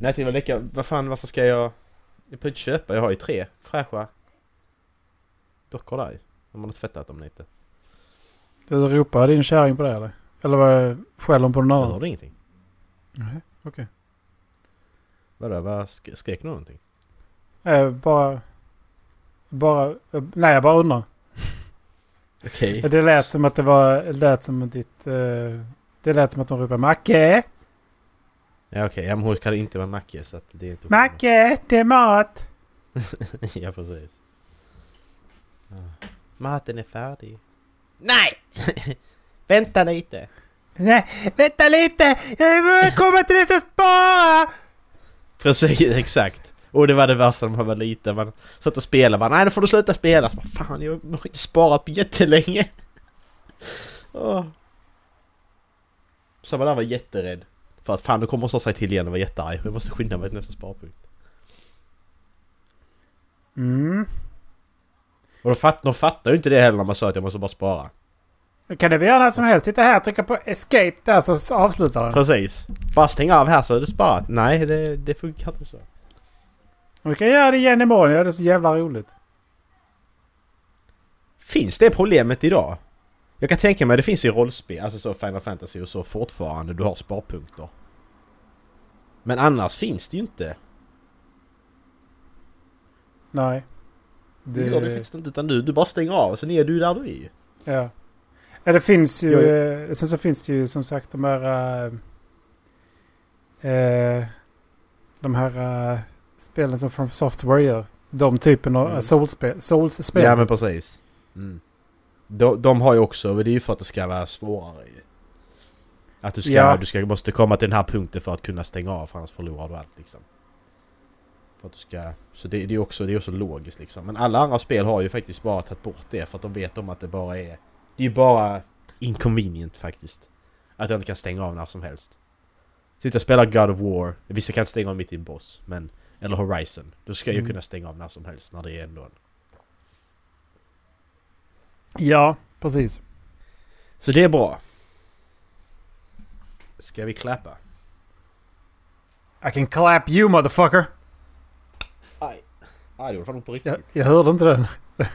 Nej, till var lika... Vad fan, varför ska jag... Jag behöver inte köpa, jag har ju tre fräscha dockor där ju. Om man har tvättat dem lite. Du ropar din kärring på det eller? Eller vad skäller hon på någon Jag annan? hörde ingenting. Nej, okej. Vadå, vad sk- skrek du någonting? Eh, bara... Bara... eh, Nej, jag bara undrar. Okej. Det lät som att det var... Det lät som att ditt... Eh, det lät som att de ropade Macke! Ja okej, ja, men hon kan inte vara Macke så att det är inte. Macke! Det är mat! ja precis. Ja. Maten är färdig. Nej! Vänta lite. Nej, vänta lite! Jag vill komma till det som spara! Precis, exakt. Och det var det värsta när man var liten. Man satt och spelade. Man, Nej, nu får du sluta spela. Så bara, Fan, jag har inte sparat på jättelänge. Åh. Så man där var jätterädd. För att fan, nu kommer slå sig till igen och var jättearg. Jag måste skynda mig till nästa sparpunkt. Mm. Och de, fatt, de fattar ju inte det heller när man sa att jag måste bara spara. Kan det vi göra när som helst. Sitta här, trycka på escape där så avslutar den. Precis. Bara stäng av här så är det sparat. Nej, det, det funkar inte så. Vi kan göra det igen imorgon. Ja, det är så jävla roligt. Finns det problemet idag? Jag kan tänka mig det finns i rollspel, alltså så Final Fantasy och så fortfarande. Du har sparpunkter. Men annars finns det ju inte. Nej. Det gör det faktiskt inte. Utan du, du bara stänger av så är du där du är ju. Ja. ja, det finns ju... Eh, Sen så finns det ju som sagt de här... Eh, de här eh, spelen som From Software gör. De typen av Mm. Souls-spel. Souls-spel. Ja men precis. Mm. De, de har ju också, men det är ju för att det ska vara svårare ju. Att du ska, Ja. du ska, måste komma till den här punkten för att kunna stänga av för annars förlorar du allt liksom. För att du ska, så det, det är också, det är också logiskt liksom. Men alla andra spel har ju faktiskt bara tagit bort det för att de vet om att det bara är... Det är ju bara inconvenient faktiskt. Att jag inte kan stänga av när som helst. Sitta och spela God of War, vissa kan stänga av mitt i en boss, men... Eller Horizon. Då ska jag ju Mm. kunna stänga av när som helst när det är ändå en Ja, precis. Så det är bra. Ska vi klappa? I can clap you motherfucker! Aj. Aj, det gjorde fan på riktigt. Jag, jag hörde inte den.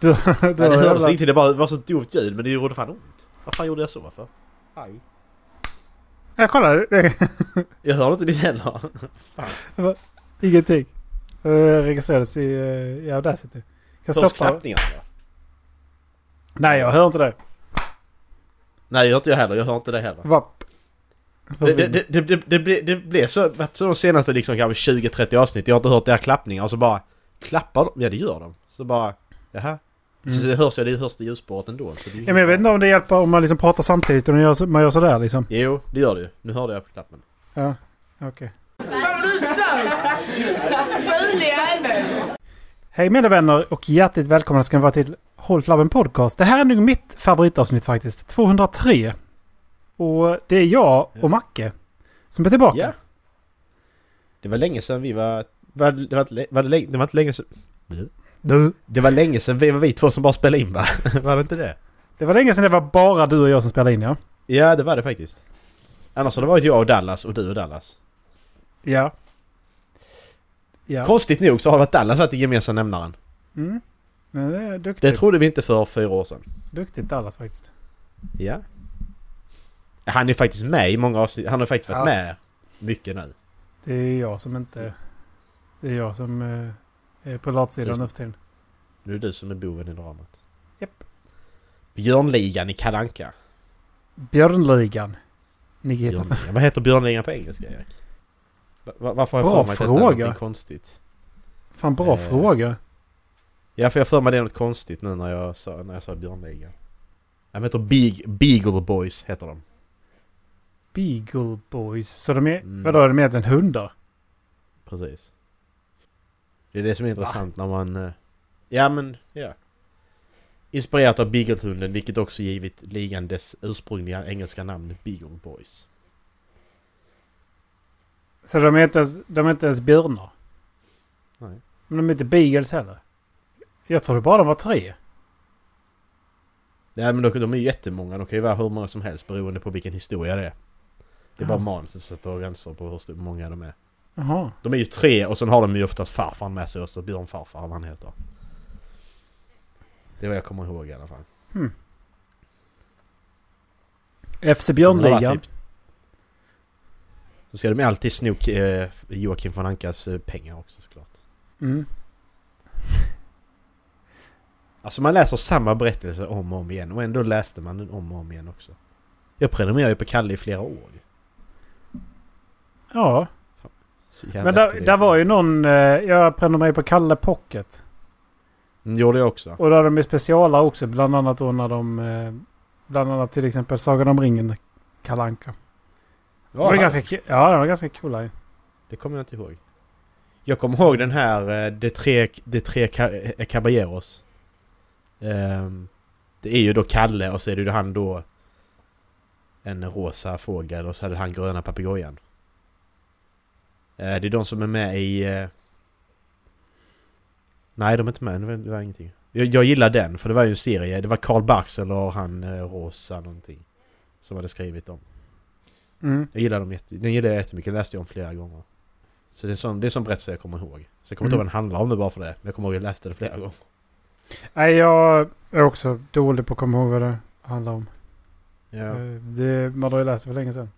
Du, du, Nej, det hördes jävla- inte, det bara var så dumt ljud men det gjorde fan ont. Vad fan gjorde jag så för? Aj. Ja, kolla. det- Jag hörde inte ditt heller. fan. Ingenting. Uh, registrerades i, uh, i Audacity. Kan Hörs stoppa. klappningarna? Nej, jag hör inte det. Nej, det gör inte jag heller. Jag hör inte det heller. Vapp. Det, det, det, det, det, blev, det blev så, så de senaste liksom kanske 20-30 avsnitt. Jag har inte hört deras klappningar och så bara Klappar de? Ja det gör de. Så bara Jaha. Så Mm. det hörs det hörs det ljusspåret ändå. Så det Ja, men jag vet inte om det hjälper om man liksom pratar samtidigt och man gör, så- man gör sådär liksom. Jo, det gör det ju. Nu hörde jag på knappen. Ja, okej. Hej mina vänner och hjärtligt välkomna ska ni vara till Håll Flabben Podcast. Det här är nog mitt favoritavsnitt faktiskt. 203. Och det är jag och Macke som är tillbaka. Ja. Det var länge sedan vi var... var, det, var, var det, länge, det var inte länge sedan... Du. Det var länge sedan vi var vi två som bara spelade in va? Var det inte det? Det var länge sedan det var bara du och jag som spelade in ja. Ja, det var det faktiskt. Annars har det varit jag och Dallas och du och Dallas. Ja. Ja. Konstigt nog så har det varit Dallas varit den gemensamma nämnaren. Mm. Men det är Det duktigt. trodde vi inte för fyra år sedan. Duktigt Dallas faktiskt. Ja. Han är faktiskt med i många avsnitt. Han har faktiskt varit Ja. med mycket nu. Det är jag som inte... Det är jag som eh, är på latsidan nu för tiden. Nu är det du som är boven i dramat. Japp. Björnligan i Kalanka. Björnligan. Nikita. Björnligan. Vad heter Björnligan på engelska Erik? Va- va- varför har jag Bra för mig att detta är fråga. någonting konstigt? Fan bra Eh. fråga. Ja, för jag för mig det är något konstigt nu när jag sa, när jag sa Björnligan. De heter Big, Beagle Boys, heter de. Beagle Boys. Så de är... Mm. Vadå, är de egentligen hundar? Precis. Det är det som är intressant när man... eh, Ja men, ja. Inspirerat av Beaglehunden, vilket också givit ligan dess ursprungliga engelska namn Beagle Boys. Så de är inte ens, de är inte ens björnar? Nej. Men de är inte beagles heller? Jag trodde bara de var tre. Ja men de, de är jättemånga, de kan ju vara hur många som helst beroende på vilken historia det är. Det är bara manuset som sätter gränser på hur många de är. Jaha. De är ju tre och sen har de ju oftast farfar med sig också. Björn farfar vad han heter. Det är vad jag kommer ihåg i alla fall. FC Det var Björnligan. typ- Så ska de alltid sno eh, Joakim von Ankas eh, pengar också såklart. Mm. Alltså man läser samma berättelse om och om igen och ändå läste man den om och om igen också. Jag prenumererade ju på Kalle i flera år. Ja. Men där, var ju någon... Eh, jag prenumererade på Kalle Pocket. Mm, gjorde jag också. Och då hade de ju specialer också. Bland annat då när de... Eh, bland annat till exempel Sagan om ringen. Kalanka. Det var Ja, ganska, ja, det var ganska coola ju. det kommer jag inte ihåg. Jag kommer ihåg den här eh, De tre, de tre Ca- Caballeros. Ehm, det är ju då Kalle och så är det ju han då en rosa fågel och så det han gröna papegojan. Eh, det är de som är med i... eh, Nej, de är inte med. Det var, ingenting. Jag, jag gillar den, för det var ju en serie. Det var Karl Barks eller han eh, Rosa någonting. Som hade skrivit dem. Mm. Jag gillar dem jätte, den gillar jag jättemycket, den läste jag om flera gånger. Så det är sån, det är sån berättelse jag kommer ihåg. Så jag kommer inte ihåg Mm. vad den handlar om det bara för det. Men jag kommer ihåg att jag läste det flera gånger. Nej, jag är också dålig på att komma ihåg vad det handlar om. Ja. Det, man har ju läst det för länge sedan.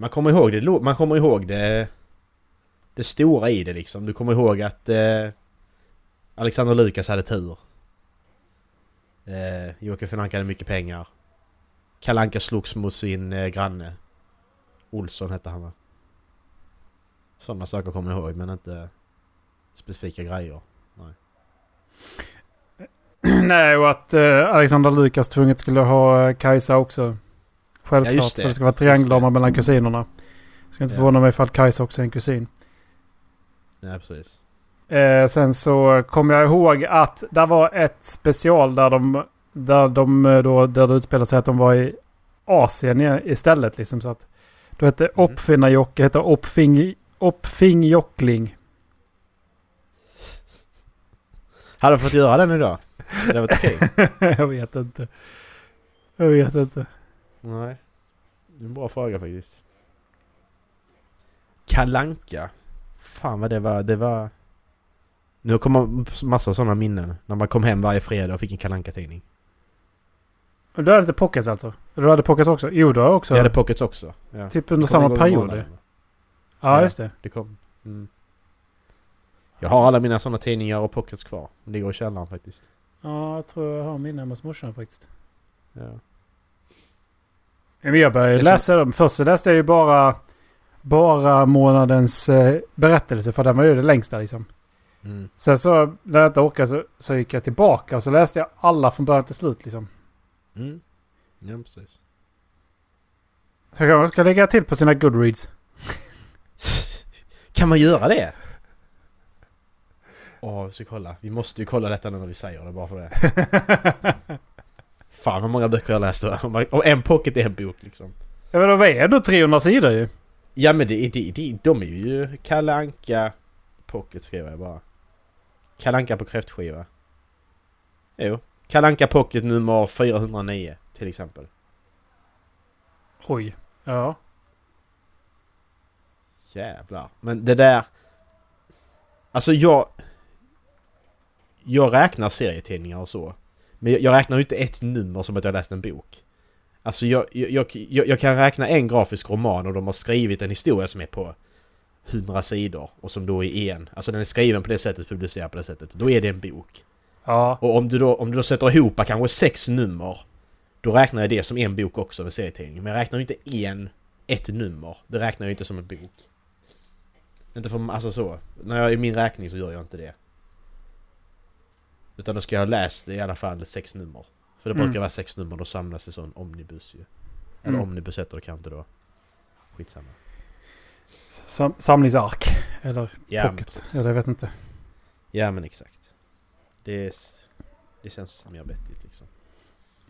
Man kommer ihåg det, man kommer ihåg det, det stora i det liksom. Du kommer ihåg att eh, Alexander Lukas hade tur. Eh, Joakim von hade mycket pengar. Kalle Anka slogs mot sin eh, granne. Olsson hette han va? Sådana saker kommer jag ihåg men inte specifika grejer. Nej, och att eh, Alexander Lukas tvunget skulle ha eh, Kajsa också. Självklart, Ja, det. för det ska vara triangelarmar mellan kusinerna. Ska inte Ja. förvåna mig ifall Kajsa också är en kusin. Nej precis. Eh, sen så kommer jag ihåg att det var ett special där de, där de eh, då, där det utspelade sig att de var i Asien istället liksom så att då hette Mm. Oppfinnar-Jocke hette Oppfing, Oppfing-Jockling. Hade du fått göra den idag? Det okej? jag vet inte. Jag vet inte. Nej. Det är en bra fråga faktiskt. Kalanka. Fan vad det var. Det var... Nu kommer massa sådana minnen. När man kom hem varje fredag och fick en kalanka tidning Du hade inte pockets alltså? Eller Du hade pockets också? Jo, du har också. Jag hade pockets också. Ja. typ under samma period. Ja, Ja. just det. Det kom. Mm. Jag har alla mina sådana tidningar och pockets kvar. De ligger i källaren faktiskt. Ja, jag tror jag har min hemma hos morsan faktiskt. Ja. Men jag började läsa dem. Först så läste jag ju bara, bara månadens eh, berättelse för den var ju det längsta liksom. Mm. Sen så när jag inte orkade så, så gick jag tillbaka och så läste jag alla från början till slut liksom. Mm. Ja precis. Så jag kanske ska lägga till på sina Goodreads. kan man göra det? Åh, vi ska kolla. Vi måste ju kolla detta nu när vi säger det bara för det. Fan vad många böcker jag läst då. Och en pocket är en bok liksom. ja men de är ändå 300 sidor ju. Ja men det, det, det, de är ju Kalle Anka Pocket skriver jag bara. Kalle Anka på kräftskiva. Jo. Kalle Anka Pocket nummer 409 till exempel. Oj. Ja. Jävlar. Men det där... Alltså jag... Jag räknar serietidningar och så. Men jag, räknar ju inte ett nummer som att jag läst en bok. Alltså jag, jag, jag, jag kan räkna en grafisk roman och de har skrivit en historia som är på 100 sidor och som då är en. Alltså den är skriven på det sättet, publicerad på det sättet. Då är det en bok. Ja. Och om du då, om du då sätter ihop kanske sex nummer Då räknar jag det som en bok också med serietidning. Men jag räknar ju inte en, ett nummer. Det räknar jag inte som en bok. Inte för, alltså så. När jag i min räkning så gör jag inte det. Utan då ska jag ha läst i alla fall sex nummer. För det Mm. brukar vara sex nummer, då samlas i sån omnibus ju. Eller Mm. omnibus heter det kanske inte då. Skitsamma. Sam samlingsark. Eller Ja, pocket. Eller jag vet inte. Ja men exakt. Det, är, det känns mer vettigt liksom.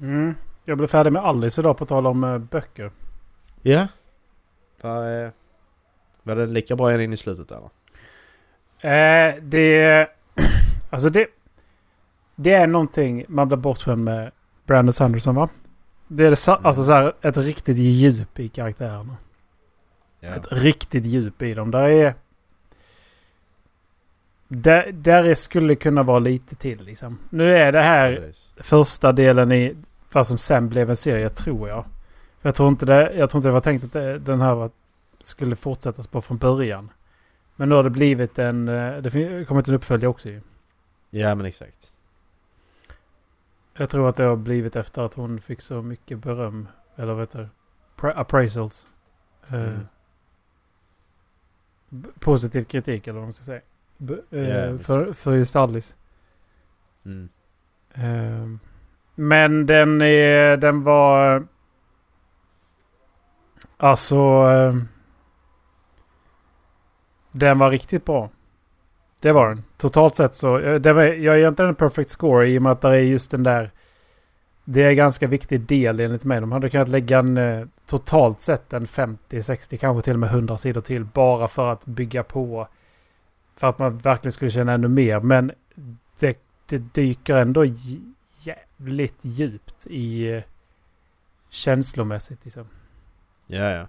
Mm. Jag blev färdig med Alice idag på tal om eh, böcker. Ja. Var, eh, var det lika bra in i slutet eller? Eh, det... Alltså det... Det är någonting man blir bortskämd med Brandon Sanderson va? Det är det, alltså så här, ett riktigt djup i karaktärerna. Ja. Ett riktigt djup i dem. Där är... Där, där är, skulle kunna vara lite till liksom. Nu är det här Precis. första delen i vad som sen blev en serie tror jag. För jag tror inte det, jag tror inte det var tänkt att det, den här var, skulle fortsättas på från början. Men nu har det blivit en... eh, Det fin- kommit en uppföljare också ju. Ja men exakt. Jag tror att det har blivit efter att hon fick så mycket beröm. Eller vad heter det? Pra- appraisals. Eh, Mm. b- positiv kritik eller vad man ska säga. B- eh, Ja, för, för just Alice. Mm. Eh, men den är... Den var... Alltså... eh, den var riktigt bra. Det var den. Totalt sett så... eh, Det var, jag ger inte en perfect score i och med att det är just den där... Det är en ganska viktig del enligt mig. De hade kunnat lägga en eh, totalt sett en 50, 60, kanske till och med 100 sidor till. Bara för att bygga på. För att man verkligen skulle känna ännu mer. Men det, det dyker ändå jävligt djupt i eh, känslomässigt. Liksom. Ja ja.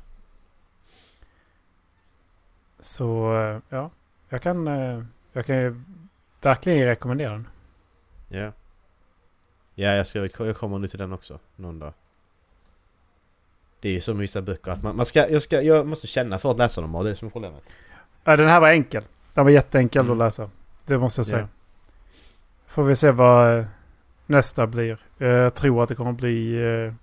Så ja, jag kan, jag kan ju verkligen rekommendera den. Ja. Ja jag, ska, jag kommer nu till den också. Någon dag. Det är ju som vissa böcker att man, man ska, jag, ska, jag måste känna för att läsa dem och det är som är problemet. Ja, den här var enkel. Den var jätteenkel Mm. att läsa. Det måste jag säga. Ja. Får vi se vad eh, nästa blir. Eh, Jag tror att det kommer bli eh,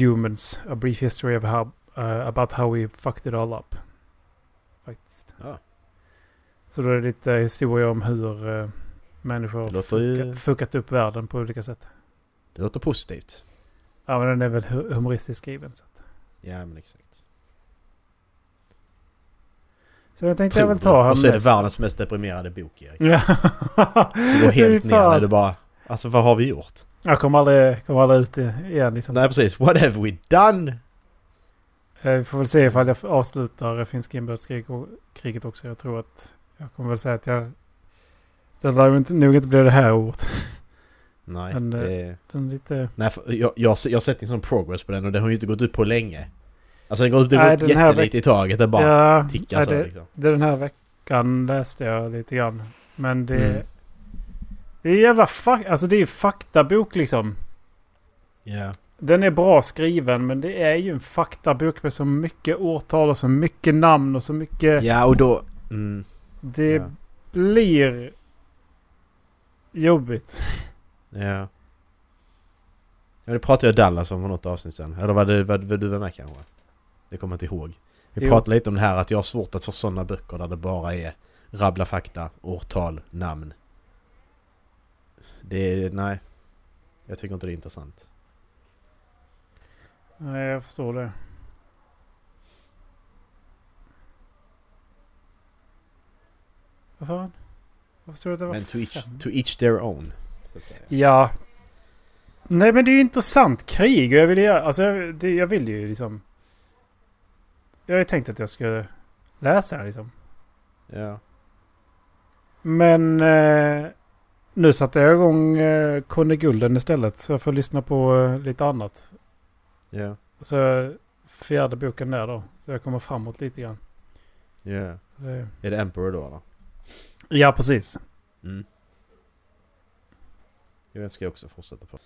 Humans. A brief history of how, eh, about how we fucked it all up. Faktiskt. Ja. Så då är det lite historia om hur eh, människor låter ju- fucka, fuckat upp världen på olika sätt. Det låter positivt. Ja, men den är väl hu- humoristiskt skriven. Så, att. Ja men exakt. så den tänkte jag väl ta Och så är det världens mest deprimerade bok Erik. Ja. Det går helt ner när du bara... Alltså vad har vi gjort? Jag kommer aldrig, kommer aldrig ut igen liksom. Nej precis. What have we done? Eh, Vi får väl se ifall jag avslutar finska inbördeskriget också. Jag tror att jag kommer väl säga att jag... Det lär inte, nog inte bli det här året. Nej, Men, eh, det. Den lite... Nej, för jag, jag, jag har sett sån progress på den och den har ju inte gått upp på länge. Alltså den går upp, det Nej, den jättelite i taget. Det bara ja, tickar nej, så det, liksom. det den här veckan läste jag lite grann. Men det... Mm. Det är jävla fuck, Alltså det är ju faktabok liksom. Ja. Den är bra skriven men det är ju en faktabok med så mycket årtal och så mycket namn och så mycket... Ja och då... Mm, Det ja. blir jobbigt. ja. Ja, det pratade jag Dallas om för något avsnitt sen. Eller var det var, var du var med kanske? Det kommer jag inte ihåg. Vi Jo. pratade lite om det här att jag har svårt att få sådana böcker där det bara är rabbla fakta, årtal, namn. Det är... Nej. Jag tycker inte det är intressant. Nej, jag förstår det. Vad fan? Jag förstår att det var Men to each, fem. to each their own. Ja. Nej men det är ju intressant krig och jag vill göra... Alltså jag, det, jag vill ju liksom... Jag har ju tänkt att jag skulle läsa det liksom. Ja. Men... Eh, nu satte jag igång eh, Conny Gulden istället. Så jag får lyssna på eh, lite annat. Ja. Så fjärde boken där då. Så jag kommer framåt lite grann. Ja. Det, Är det Emperor då eller? Ja precis. Mm. Jo, den ska jag också fortsätta på.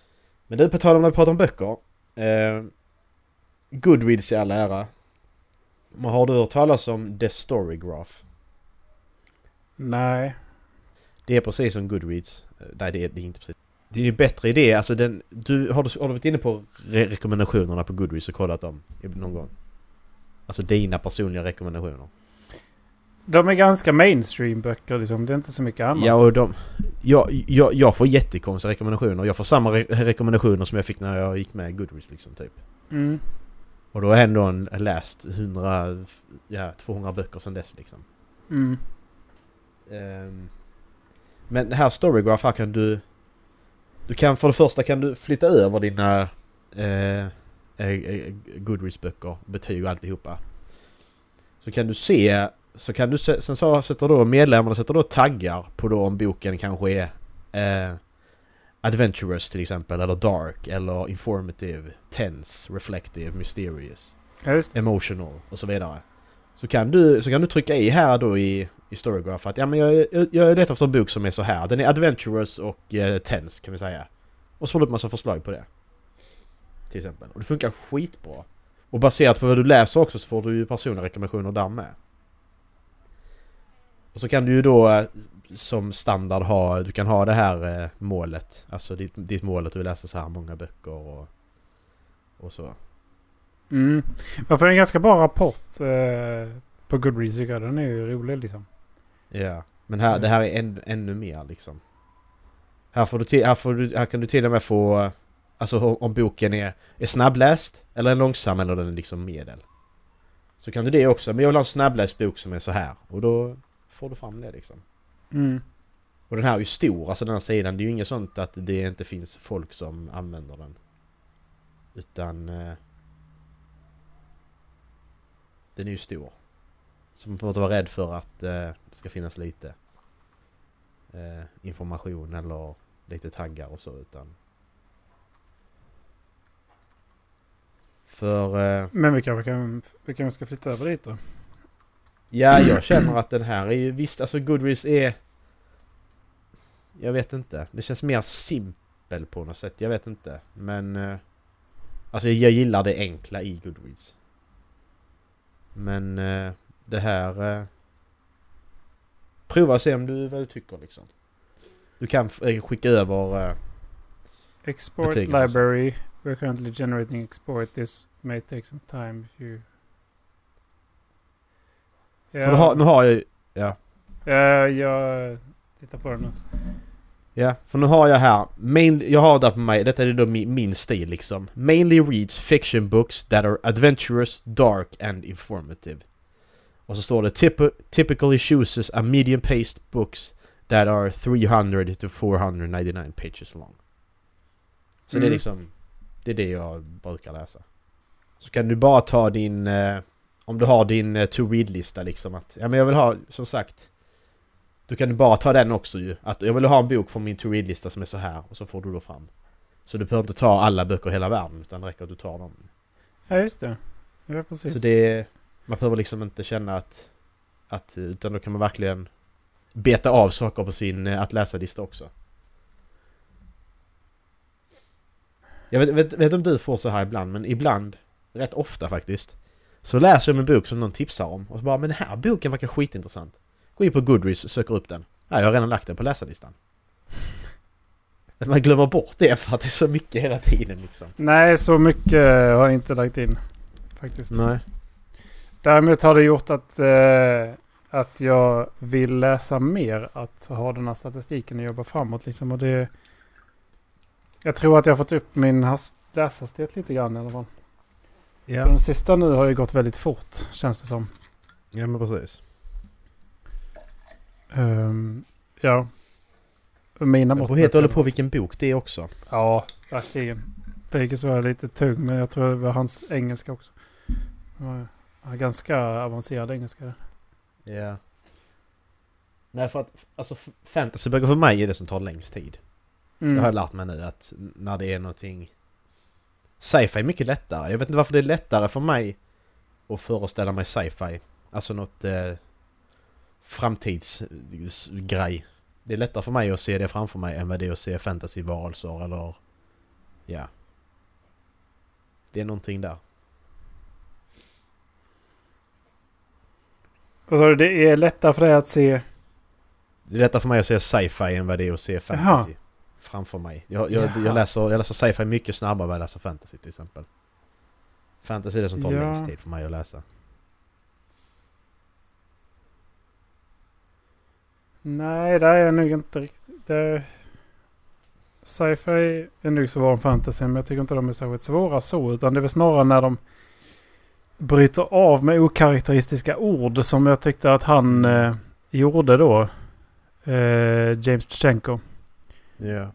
Men du, på tal om när vi pratar om böcker. Eh, Goodreads i all ära. Men har du hört talas om The Storygraph? Nej. Det är precis som Goodreads. Eh, Nej, det är, det är inte precis. Det är ju bättre idé. Alltså den, du, har, du, har du varit inne på re rekommendationerna på Goodreads och kollat dem någon gång? Alltså dina personliga rekommendationer. De är ganska mainstream böcker liksom. Det är inte så mycket annat. Ja, och de... Jag, jag, jag får jättekonstiga rekommendationer. Jag får samma re rekommendationer som jag fick när jag gick med Goodreads liksom, typ. Mm. Och då har jag ändå en, läst 100... Ja, 200 böcker sedan dess liksom. Mm. Ehm, men det här Storygraph här kan du... Du kan för det första kan du flytta över dina eh, eh, eh, Goodreads-böcker, betyg och alltihopa. Så kan du se... Så kan du se, sen så sätter då medlemmarna sätter då taggar på då om boken kanske är eh, Adventurous till exempel, eller Dark, eller Informative, Tense, Reflective, Mysterious. Ja, emotional och så vidare. Så kan du, så kan du trycka i här då i, i Storygraph att ja men jag, jag, jag letar efter en bok som är så här. Den är adventurous och eh, tense kan vi säga. Och så får du upp massa förslag på det. Till exempel. Och det funkar skitbra. Och baserat på vad du läser också så får du ju personliga rekommendationer där med. Och så kan du ju då eh, som standard ha, du kan ha det här eh, målet. Alltså ditt, ditt mål att du läser så här många böcker och, och så. Mm. Varför är en ganska bra rapport eh, på Goodreads tycker jag. Den är ju rolig liksom. Ja, men här, det här är än, ännu mer liksom. Här, får du till, här, får du, här kan du till och med få... Alltså om- om boken är, är snabbläst, eller är långsam, eller den är liksom medel. Så kan du det också, men jag vill ha en snabbläst bok som är så här. Och då får du fram det liksom. Mm. Och den här är ju stor, alltså den här sidan. Det är ju inget sånt att det inte finns folk som använder den. Utan... Eh, den är ju stor. Så man inte vara rädd för att eh, det ska finnas lite eh, information eller lite taggar och så utan... För... Eh, Men vi kanske kan, vi kanske ska flytta över dit då. Ja, jag känner att den här är ju visst, alltså Goodreads är... Jag vet inte. Det känns mer simpel på något sätt. Jag vet inte. Men... eh, Alltså jag gillar det enkla i Goodreads. Men eh, det här... eh, Prova och se om du, vad du tycker liksom. Du kan skicka över... Export library. We're currently generating export. This may take some time if you... För du har, nu har jag. Ja. Ja, jag tittar på den nu. Ja, för nu har jag här, main, jag har där på mig, detta är då min, min stil liksom. Mainly reads fiction books that are adventurous, dark and informative. Och så står det typ, typically chooses a medium paced books that are 300 to 499 pages long. Så det är Mm. liksom, det är det jag brukar läsa. Så kan du bara ta din, eh, om du har din eh, to read-lista liksom att, ja men jag vill ha, som sagt, då kan du bara ta den också ju. Att jag vill ha en bok från min to read-lista som är så här och så får du då fram. Så du behöver inte ta alla böcker i hela världen utan det räcker att du tar dem. Ja, just det. Ja, precis. Så det... Man behöver liksom inte känna att... att utan då kan man verkligen beta av saker på sin eh, att läsa-lista också. Jag vet, vet, vet om du får så här ibland, men ibland, rätt ofta faktiskt, så läser jag en bok som någon tipsar om och så bara men den här boken verkar skitintressant. Gå in på Goodreads och söker upp den. Ja, jag har redan lagt den på läsarlistan. Man glömmer bort det för att det är så mycket hela tiden liksom. Nej, så mycket har jag inte lagt in. Faktiskt. Nej. Däremot har det gjort att, eh, att jag vill läsa mer. Att ha den här statistiken och jobba framåt liksom. Och det, jag tror att jag har fått upp min hast, läshastighet lite grann i alla fall. Ja. Den sista nu har ju gått väldigt fort, känns det som. ja, men precis. Ehm, ja. Mina Det mått... beror helt och hållet på vilken bok det är också. Ja, verkligen. Deikis var lite tung, men jag tror det var hans engelska också. Det ja, ganska avancerad engelska där. Ja. Nej för att, alltså fantasyböcker för mig är det som tar längst tid. Mm. Det har jag lärt mig nu att när det är någonting... Sci-fi är mycket lättare. Jag vet inte varför det är lättare för mig att föreställa mig sci-fi. Alltså något eh, framtidsgrej. Det är lättare för mig att se det framför mig än vad det är att se fantasyvarelser eller... Ja. Det är någonting där. Vad sa du? Det är lättare för dig att se... Det är lättare för mig att se sci-fi än vad det är att se fantasy. Framför mig. Jag, jag, Jaha. jag, läser, jag läser sci-fi mycket snabbare än vad jag läser fantasy till exempel. Fantasy är det som tar Ja. längst tid för mig att läsa. Nej, det är jag nog inte riktigt. Det... Sci-fi är nog svår om fantasy, men jag tycker inte de är särskilt svåra så. Utan det är väl snarare när de bryter av med okaraktäristiska ord som jag tyckte att han eh, gjorde då. Eh, James Tchenko. Ja.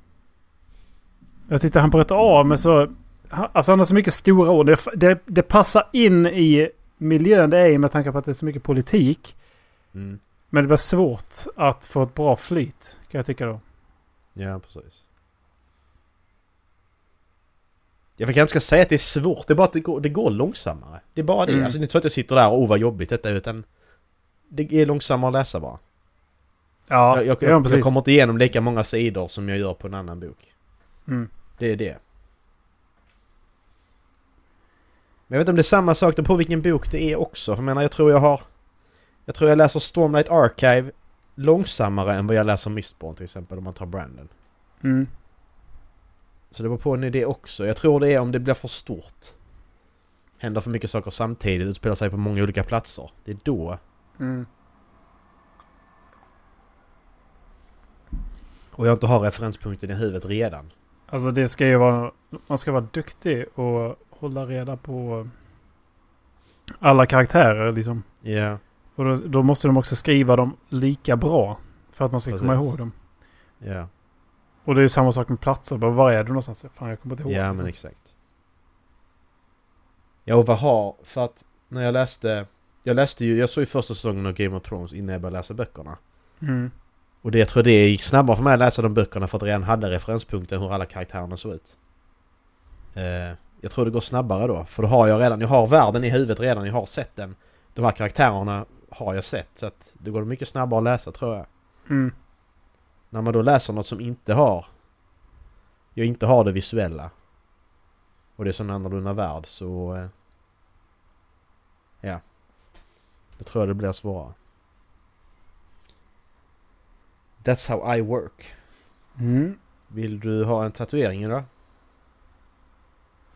Jag tyckte han bröt av med så... Alltså han har så mycket stora ord. Det, det, det passar in i miljön det är i med tanke på att det är så mycket politik. Mm. Men det blir svårt att få ett bra flyt, kan jag tycka då. Ja, precis. Jag kanske ska säga att det är svårt, det är bara att det går, det går långsammare. Det är bara det. Mm. Alltså det är inte så att jag sitter där och oh vad jobbigt detta utan... Det är långsammare att läsa bara. Ja, jag, jag, ja, jag, jag kommer inte igenom lika många sidor som jag gör på en annan bok. Mm. Det är det. Men jag vet inte om det är samma sak, det på vilken bok det är också. För jag menar, jag tror jag har... Jag tror jag läser Stormlight Archive långsammare än vad jag läser Mistborn till exempel om man tar Brandon. Mm. Så det beror på det också. Jag tror det är om det blir för stort. Händer för mycket saker samtidigt, utspelar sig på många olika platser. Det är då. Mm. Och jag inte har referenspunkten i huvudet redan. Alltså det ska ju vara... Man ska vara duktig och hålla reda på alla karaktärer liksom. Ja, Och då, då måste de också skriva dem lika bra. För att man ska komma Precis. ihåg dem. ja. Och det är ju samma sak med platser. Bara, var är du någonstans? Fan jag kommer inte ihåg. Ja, liksom. men exakt. Ja, och vad har... För att när jag läste... Jag läste ju... Jag såg ju första säsongen av Game of Thrones innan jag började läsa böckerna. Mm. Och det, jag tror det gick snabbare för mig att läsa de böckerna för att jag redan hade referenspunkten hur alla karaktärerna såg ut. Eh, jag tror det går snabbare då. För då har jag redan... Jag har världen i huvudet redan. Jag har sett den. De här karaktärerna har jag sett. Så att det går mycket snabbare att läsa tror jag. Mm. När man då läser något som inte har... Jag inte har det visuella. Och det är sån annorlunda värld så... eh, Ja. Då tror jag det blir svårare. That's how I work. Mm. Vill du ha en tatuering idag?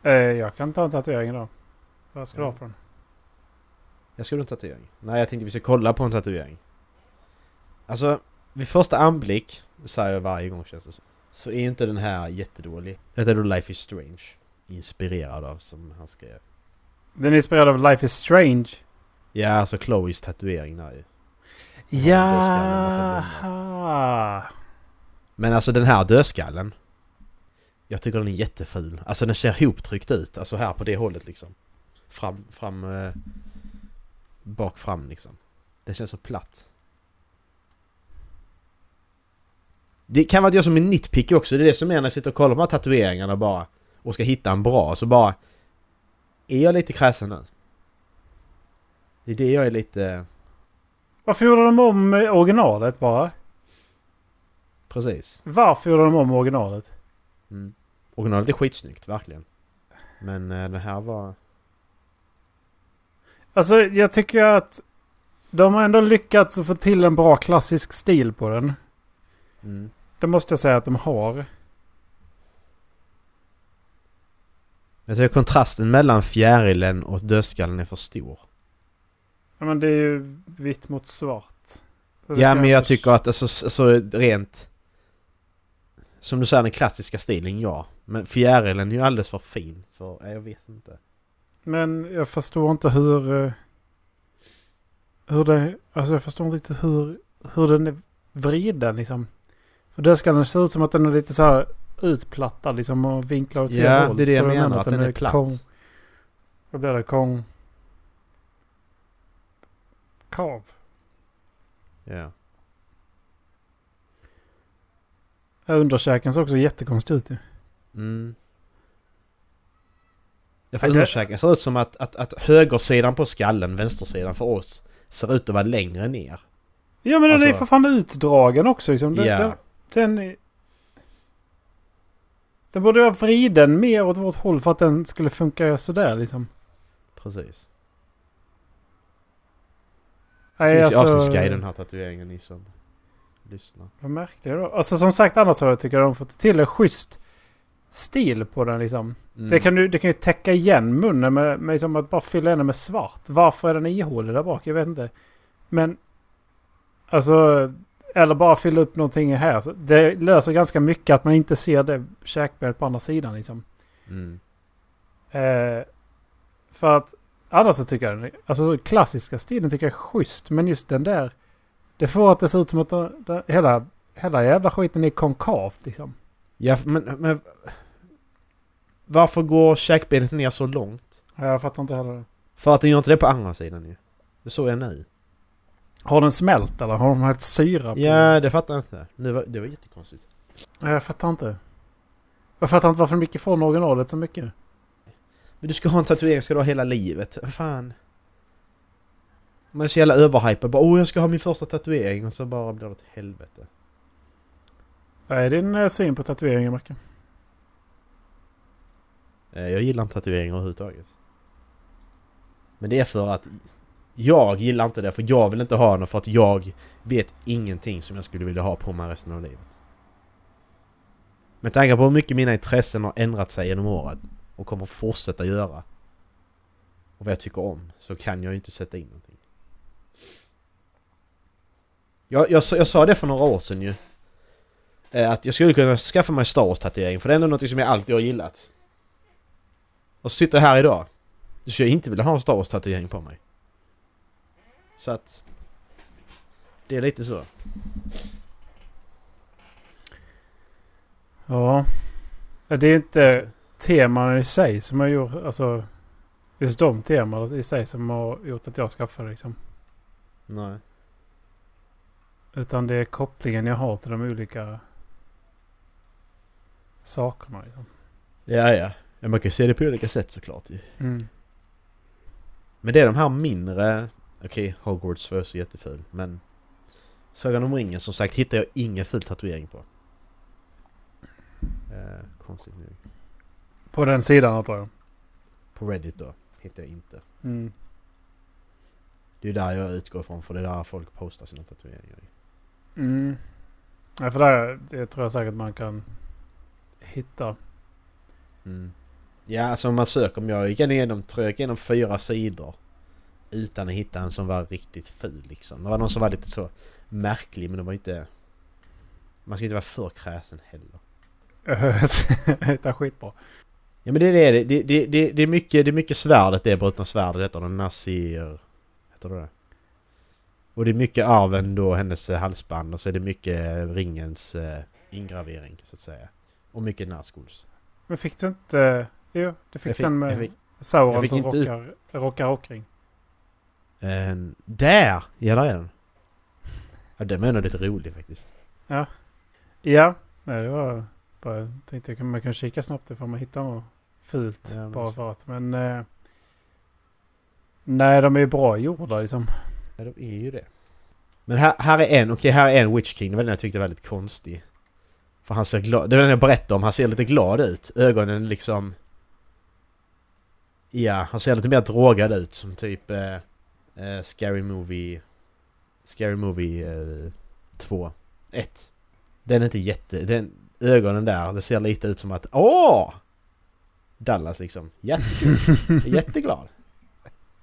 Eh, jag kan ta en tatuering idag. Vad ska du ha för den? Jag ska ha en tatuering? Nej, jag tänkte vi ska kolla på en tatuering. Alltså, vid första anblick, säger jag varje gång känns det så, så är inte den här jättedålig. Detta är då Life is Strange. Inspirerad av, som han skrev. Den är inspirerad av Life is Strange. Ja, alltså Chloes tatuering där ju. Jaha. Men alltså den här dödskallen. Jag tycker den är jätteful. Alltså den ser hoptryckt ut. Alltså här på det hållet liksom. Fram, fram... Eh, bak fram liksom. Det känns så platt. Det kan vara att jag som är nitpicky också. Det är det som är när jag sitter och kollar på de här tatueringarna bara. Och ska hitta en bra. Så bara... Är jag lite kräsen nu? Det är det jag är lite... Varför gjorde de om originalet bara? Precis. Varför gjorde de om originalet? Mm. Originalet är skitsnyggt, verkligen. Men eh, den här var... Alltså jag tycker att de har ändå lyckats att få till en bra klassisk stil på den. Mm. Det måste jag säga att de har. Jag tycker kontrasten mellan fjärilen och dödskallen är för stor. Ja, men det är ju vitt mot svart. Ja men jag tycker att alltså, alltså rent... Som du säger den klassiska stilen, ja. Men fjärilen är ju alldeles för fin för... nej, Jag vet inte. Men jag förstår inte hur... eh, Hur det... Alltså jag förstår inte riktigt hur, hur den är vriden liksom. För dödskallen ser ut som att den är lite så här utplattad liksom och vinklad åt fel Ja, håll. det är det jag Förstår du vad menar, att den är platt. Kong, vad blir det? Kong... Kav. Ja. Underkäken ser också jättekonstig ut ju. Mm. Ja, för det- underkäken ser ut som att, att, att högersidan på skallen, vänstersidan för oss, ser ut att vara längre ner. Ja men den är Alltså- för fan utdragen också liksom. Den, Ja. den, den, är, den borde vara vriden mer åt vårt håll för att den skulle funka sådär liksom. Precis. Nej, finns ju alltså, avsnittsguide i den här tatueringen ni som lyssnar. Vad märkte jag då? Alltså som sagt annars så tycker jag de fått till en schysst stil på den liksom. Mm. Det, kan du, det kan ju täcka igen munnen med, med liksom att bara fylla henne med svart. Varför är den ihålig där bak? Jag vet inte. Men... Alltså... Eller bara fylla upp någonting här. Så det löser ganska mycket att man inte ser det käkbenet på andra sidan liksom. Mm. Eh, för att annars så tycker jag den, alltså klassiska stilen tycker jag är schysst. Men just den där. Det får att det ser ut som att den, den, hela, hela jävla skiten är konkavt liksom. Ja, men, men... Varför går käkbenet ner så långt? Jag fattar inte heller det. För att den gör inte det på andra sidan ju. Det såg jag nu. Har den smält eller har de hällt syra på Ja, det fattar jag inte. Nu var, det var jättekonstigt. Jag fattar inte. Jag fattar inte varför de gick ifrån originalet så mycket. Men du ska ha en tatuering ska du ha hela livet. Fan. Man är så jävla överhypad. Bara åh jag ska ha min första tatuering och så bara blir det ett helvete. Vad är din eh, syn på tatueringar, Macke? Eh, Jag gillar inte tatueringar överhuvudtaget. Men det är för att jag gillar inte det för jag vill inte ha något för att jag vet ingenting som jag skulle vilja ha på mig resten av livet. Med tanke på hur mycket mina intressen har ändrat sig genom året och kommer fortsätta göra och vad jag tycker om så kan jag ju inte sätta in någonting. Jag, jag, sa- jag sa det för några år sedan ju. Eh, Att jag skulle kunna skaffa mig Star Wars-tatuering för det är ändå något som jag alltid har gillat. Och så sitter jag här idag. Skulle jag inte vilja ha en Star Wars-tatuering på mig. Så att... Det är lite så. Ja. Ja, Det är inte teman i sig som har gjort... Alltså... Just de teman i sig som har gjort att jag skaffade liksom. Nej. Utan det är kopplingen jag har till de olika sakerna. Liksom. Ja, ja. ja. Man kan se det på olika sätt såklart ju. Mm. Men det är de här mindre... Okej, Hogwarts var så jätteful, men... Sagan om ringen som sagt hittar jag ingen ful tatuering på. Eh, konstigt nu. På den sidan antar jag. På Reddit då, hittar jag inte. Mm. Det är där jag utgår ifrån för det är där folk postar sina tatueringar. Mm. Ja, för där, det tror jag säkert man kan hitta. Mm. Ja, alltså om man söker, om jag gick igenom, tror jag gick igenom fyra sidor utan att hitta en som var riktigt ful liksom. Det var någon som var lite så märklig men det var inte... Man ska inte vara för kräsen heller. det är skitbra. Ja men det är det, det, det, det, det är mycket, det är mycket svärdet det brutna svärdet heter det, Nasir... Heter det det? Och det är mycket arven då, hennes eh, halsband och så är det mycket ringens eh, ingravering så att säga. Och mycket Nazguls. Men fick du inte... Jo, du fick, fick- den med fick- Sauron som inte rockar, rockar rockring. Eh, där! Ja, där är den. Ja, den var ändå lite rolig faktiskt. Ja, nej, det var bara... Tänkte man kan kika snabbt ifall man hittar något fult. Ja, bara för att. Men... Eh, nej, de är ju bra gjorda liksom. Ja, de är ju det. Men här, här är en, okej här är en Witch King, det var den jag tyckte var väldigt konstig. För han ser glad, det var den jag berättade om, han ser lite glad ut. Ögonen liksom... Ja, han ser lite mer drogad ut som typ... Eh, eh, Scary Movie... Scary Movie eh, 2. 1. Den är inte jätte... Den, ögonen där, det ser lite ut som att åh! Dallas liksom. Jättekul. Jätteglad.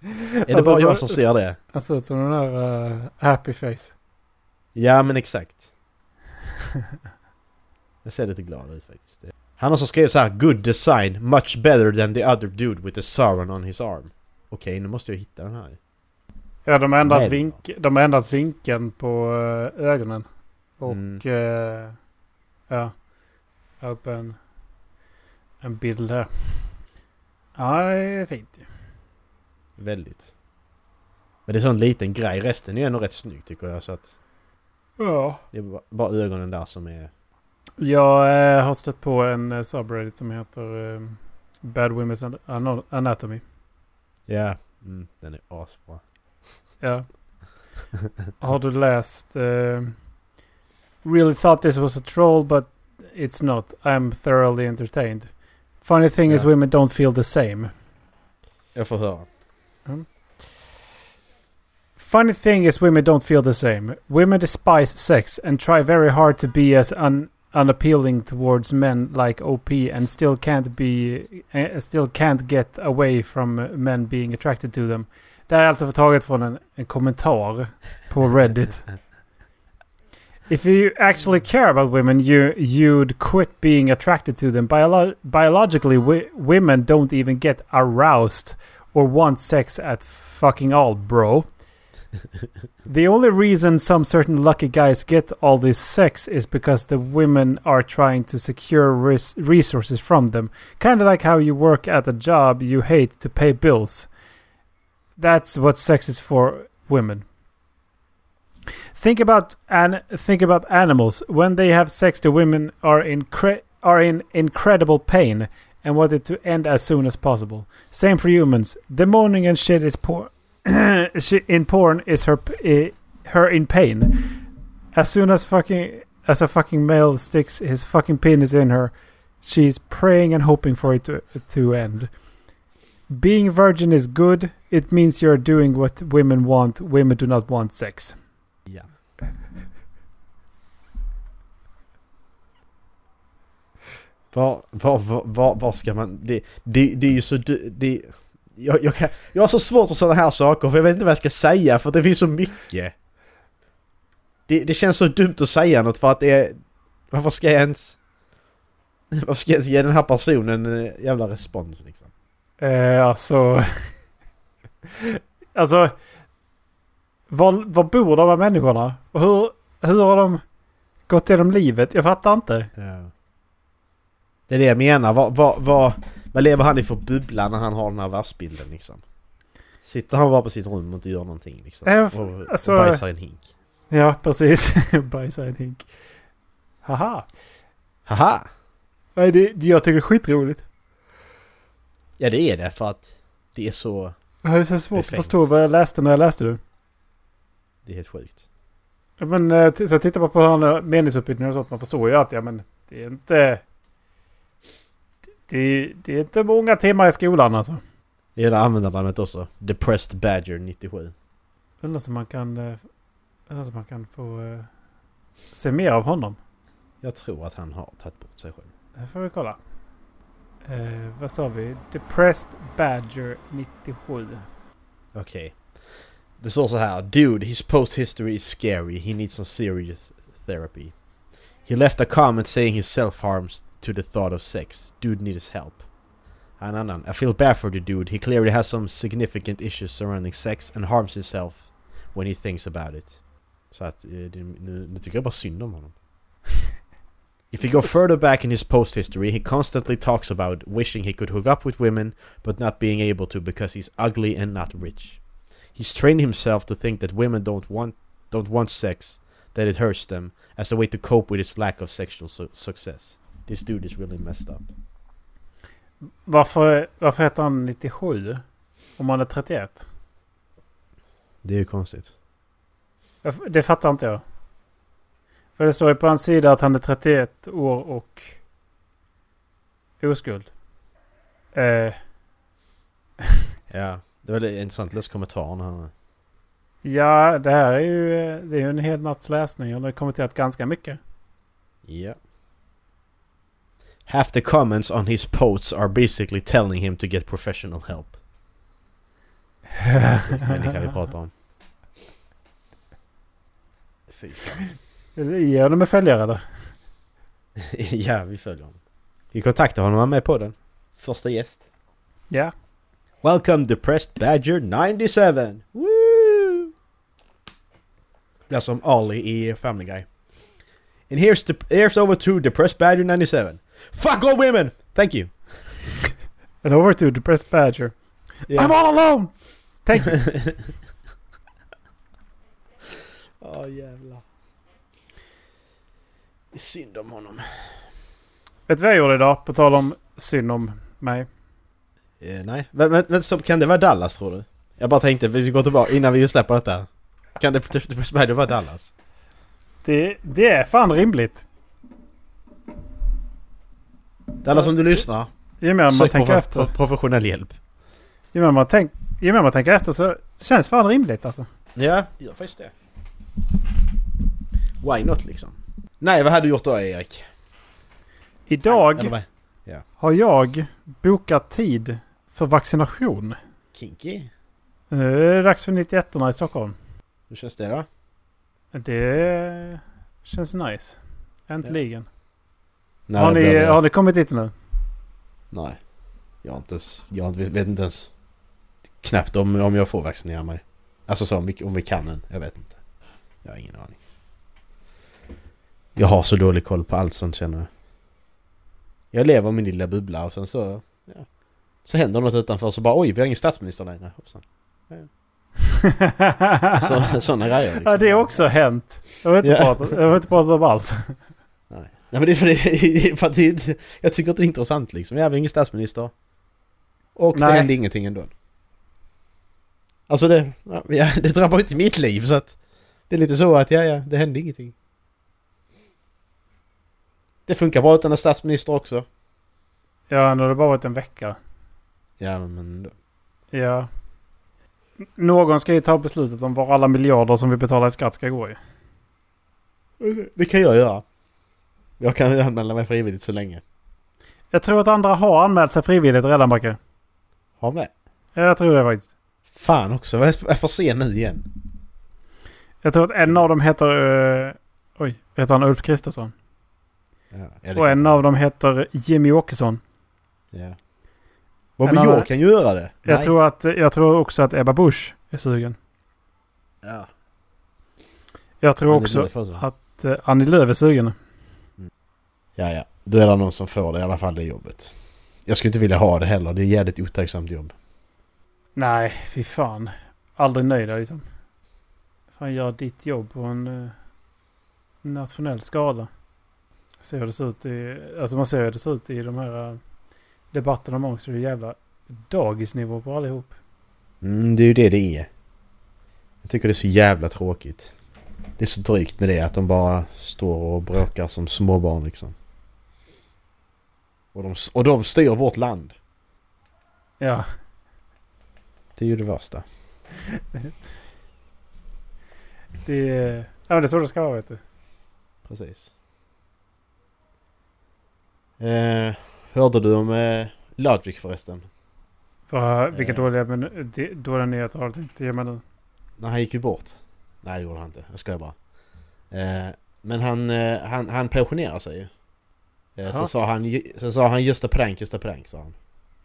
Är det Alltså, bara jag som ser det? Han ser ut som den där eh, happy face. Ja men exakt. Jag ser lite glad ut faktiskt. Han har så skrivit så här Good design, much better than the other dude with the Sauron on his arm. Okej, nu måste jag hitta den här. Ja, de har ändrat, vink, de har ändrat vinkeln på eh, ögonen. Och... Mm. eh, ja. Jag upp en, en bild här. Ja, det är fint ju. Väldigt. Men det är så en liten grej. Resten är ju ändå rätt snygg tycker jag så att... Ja. Det är bara- ögonen där som är... Jag eh, har stött på en eh, subreddit som heter eh, Bad Women's An- Anatomy. Ja, mm, den är asbra. Ja. Har du läst... eh, really thought this was a troll but it's not. I'm thoroughly entertained. Funny thing is women don't feel the same. Jag får höra. Funny thing is women don't feel the same. Women despise sex and try very hard to be as un- unappealing towards men like OP and still can't be uh, still can't get away from men being attracted to them. Det här är alltså förtaget från en, en kommentar på Reddit. If you actually care about women, you you'd quit being attracted to them. Biolo- biologically, wi- women don't even get aroused or want sex at fucking all, bro. The only reason some certain lucky guys get all this sex is because the women are trying to secure res- resources from them. Kind of like how you work at a job you hate to pay bills. That's what sex is for women. Think about an think about animals. When they have sex, the women are incre- are in incredible pain, and want it to end as soon as possible. Same for humans. The moaning and shit is poor. in porn is her p- her in pain. As soon as fucking as a fucking male sticks his fucking penis in her, she's praying and hoping for it to to end. Being virgin is good. It means you're doing what women want. Women do not want sex. Ja. Var, var, var, var, ska man... Det, det, det är ju så... Det, jag, jag, kan, jag har så svårt för sådana här saker för jag vet inte vad jag ska säga för det finns så mycket. Det, det känns så dumt att säga något för att det är... Varför ska jag ens... Varför ska jag ens ge den här personen en jävla respons liksom? Eh, alltså... alltså... Var, var bor de här människorna? Och hur, hur har de gått igenom livet? Jag fattar inte. Ja. Det är det jag menar. Vad, vad, vad, vad lever han i för bubbla när han har den här världsbilden liksom? Sitter han bara på sitt rum och inte gör någonting liksom? F- och, alltså- och bajsar i en hink? Ja, precis. Bajsa i en hink. Haha. Haha! Nej, det, det, jag tycker det är skitroligt. Ja det är det för att det är så... Jag hade så svårt Befängt. att förstå vad jag läste när jag läste det. Det är helt sjukt. Men eh, så tittar bara på meningsuppbyggnaden och sånt. Man förstår ju att ja, men det är inte... Det, det är inte många timmar i skolan alltså. Det är det användarnamnet också. Depressed Badger 97. Undrar som man kan... eh, Undrar som man kan få eh, se mer av honom. Jag tror att han har tagit bort sig själv. Det får vi kolla. Eh, vad sa vi? Depressed Badger 97. Okej. Det står also how, Dude, his post history is scary. He needs some serious therapy. He left a comment saying he self-harms to the thought of sex. Dude needs help. En annan. I feel bad for the dude. He clearly has some significant issues surrounding sex and harms himself when he thinks about it. Så att eh, nu, nu tycker jag bara synd om honom. If you go further back in his post history, he constantly talks about wishing he could hook up with women but not being able to because he's ugly and not rich. He's trained himself to think that women don't want don't want sex, that it hurts them, as a way to cope with his lack of sexual su- success. This dude is really messed up. Varför, varför heter han 97? Om han är 31? Det är ju konstigt. Jag Det fattar inte jag. För det står ju på hans sida att han är 31 år och oskuld. Eh, Ja, det var intressant. Läs kommentarerna här. ja, det här är ju, det är ju en hel natts läsning. och det har kommenterat ganska mycket. Ja. Half the comments on his posts are basically telling him to get professional help. Människa vi pratar om. Fy fan. Ge honom en följare eller? ja, vi följer honom. Vi kontaktar honom, han är med på den. Första gäst. Ja. Welcome Depressed Badger 97! Woo! Det är som Ali i Family Guy. And here's, the, here's over to Depressed Badger 97. Fuck all women! Thank you! And over to Depressed Badger. I'm all alone! Thank you. Åh jävlar. Det är synd om honom. Vet du vad jag gjorde idag? På tal om synd om mig. Eh, nej, men, men, men så, kan det vara Dallas tror du? Jag bara tänkte, vi går tillbaka innan vi släpper detta. Kan det Badger vara Dallas? Det, det är fan rimligt. Dallas om du lyssnar. Ju mer man tänker prof- efter. pro- professionell hjälp. Ju mer man, tänk, ju mer man tänker efter så känns fan rimligt alltså. Ja, gör faktiskt det. Why not liksom? Nej, vad hade du gjort då Erik? Idag vad? har jag bokat tid för vaccination. Kinky? Nu är det dags för 91 i Stockholm. Hur känns det då? Det känns nice. Äntligen. Nej, har, ni, har ni kommit dit nu? Nej. Jag har inte ens... Jag vet inte ens... Knappt om, om jag får vaccinera mig. Alltså så om vi, om vi kan än. Jag vet inte. Jag har ingen aning. Jag har så dålig koll på allt sånt känner jag. Jag lever min lilla bubbla och sen så... Så händer något utanför så bara oj, vi har ingen statsminister längre. Hoppsan. Så, sådana grejer liksom. Ja, det har också hänt. Jag har inte, Ja. pratat, jag har inte pratat om alls. Nej. Nej men det är för, det, för att det, är jag tycker inte det är intressant liksom. Jag är väl ingen statsminister. Och Nej. det hände ingenting ändå. Alltså det, ja, det drabbar ju inte mitt liv så att... Det är lite så att ja, ja, det hände ingenting. Det funkar bra utan en statsminister också. Ja, nu har det bara varit en vecka. Ja men... Ja. Någon ska ju ta beslutet om var alla miljarder som vi betalar i skatt ska gå i. Det kan jag göra. Jag kan ju anmäla mig frivilligt så länge. Jag tror att andra har anmält sig frivilligt redan, Backe. Har vi det? Ja, jag tror det faktiskt. Fan också, vad jag får se nu igen. Jag tror att en av dem heter... Uh, oj, heter han Ulf Kristersson? Ja, Och en av dem heter Jimmy Åkesson. Ja. Vad En men jag kan göra det? Jag Nej. tror, att, jag tror också att Ebba Busch är sugen. Ja. Jag tror det också att uh, Annie Lööf är sugen. Ja, ja. Då är det någon som får det i alla fall det jobbet. Jag skulle inte vilja ha det heller. Det är jävligt otacksamt jobb. Nej, fy fan. Aldrig nöjd liksom. Fan, gör ditt jobb på en eh, nationell skala. Se hur det ser ut i... Alltså man ser hur det ser ut i de här eh, debatterna om också. Det är jävla dagisnivå på allihop. Mm, det är ju det det är. Jag tycker det är så jävla tråkigt. Det är så drygt med det att de bara står och bråkar som småbarn liksom. Och de, och de styr vårt land. Ja. Det är ju det värsta. Det är... Ja men det är så det ska vara vet du. Precis. Eh, hörde du om eh, Logic förresten? För, vilka Eh. dåliga, men, dåliga nyheter har du tänkt ge mig nu? Nej, han gick ju bort. Nej, det gjorde han inte. Jag skojar bara. Eh, men han, eh, han, han pensionerar sig ju. Eh, så, sa han, så sa han just a prank, just a prank sa han.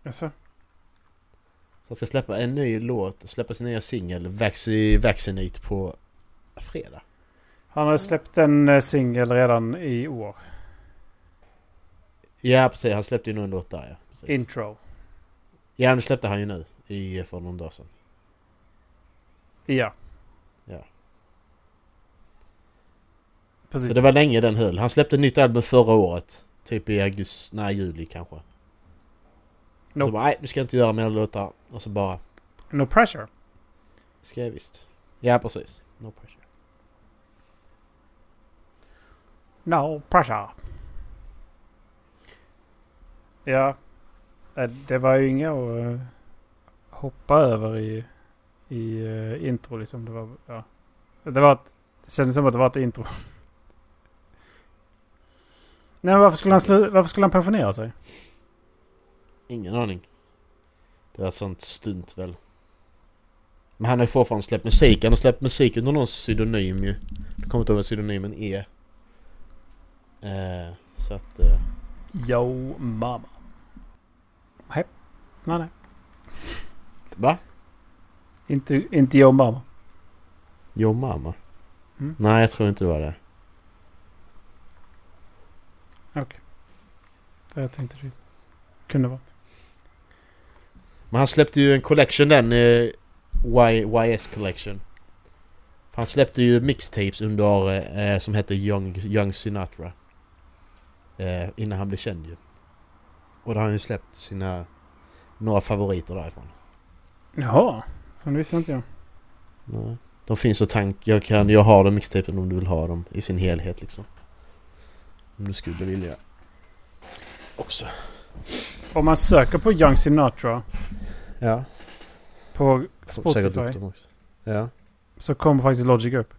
Jaså? Så han ska släppa en ny låt, släppa sin nya singel Vaxi, Vaccinate på fredag. Han har släppt en eh, singel redan i år. Ja precis, han släppte ju nog en låt där ja. Precis. Intro. Ja det släppte han ju nu i, för någon dag sedan. Ja. Ja. Precis. Så det var länge den höll. Han släppte nytt album förra året. Typ i augusti, nej juli kanske. Så Nope. bara, nej vi ska inte göra mer låtar. Och så bara, No pressure. ska jag visst. Ja precis. No pressure. No pressure. Ja. Det var ju inga att eh, hoppa över i, i eh, intro liksom. Det var, ja. Det var ett, Det kändes som att det var ett intro. Nej men varför skulle han, slu, varför skulle han pensionera sig? Ingen aning. Det var sånt stunt väl. Men han har ju fortfarande släppt musik. Han har släppt musik under någon pseudonym ju. Jag kommer inte ihåg vad pseudonymen är. Eh, så att... Eh, Yo mamma. Nej. Nej va? Inte, inte yo mamma. Jo mamma? Mm. Nej jag tror inte det var det. Det jag tänkte det kunde vara. Men han släppte ju en collection den. Eh, y, YS collection. Han släppte ju mixtapes under eh, som hette Young, Young Sinatra. Eh, innan han blev känd ju. Och då har han ju släppt sina... Några favoriter därifrån. Jaha. Det visste inte jag. Nej. De finns och tank. Jag kan... Jag har de mixtapen om du vill ha dem i sin helhet liksom. Om du skulle vilja. Också. Om man söker på Young Sinatra Ja. på Spotify dem. Ja. så kommer faktiskt Logic upp.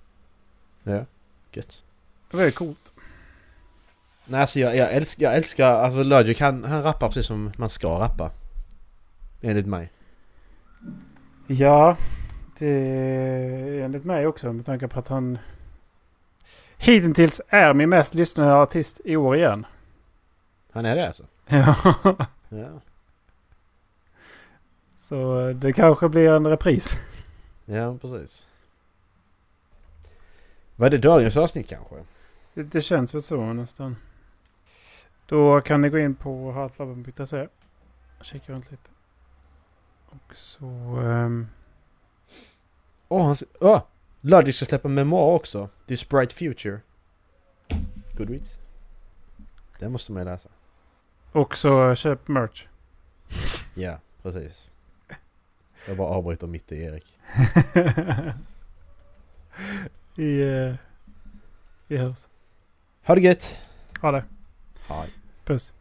Ja. Gött. Det var ju coolt. Nej alltså jag, jag älskar, jag älskar, alltså Logic han, han rappar precis som man ska rappa. Enligt mig. Ja, det är enligt mig också med tanke på att han hittills är min mest lyssnade artist i år igen. Han är det alltså? Ja, Ja. så det kanske blir en repris. Ja, precis. Var det dagens avsnitt kanske? Det, det känns väl så nästan. Då kan ni gå in på halflabben.se och kika runt lite. Och så... ehm, Åh, oh, han... Åh! Logic ska släppa memoar också. This Bright Future. Goodreads. Det måste man ju läsa. Och så köp merch. Ja, precis. Jag bara avbryter mitt i Erik. I... Uh, I hus. Ha det gött! Ha det. Hej. Puss.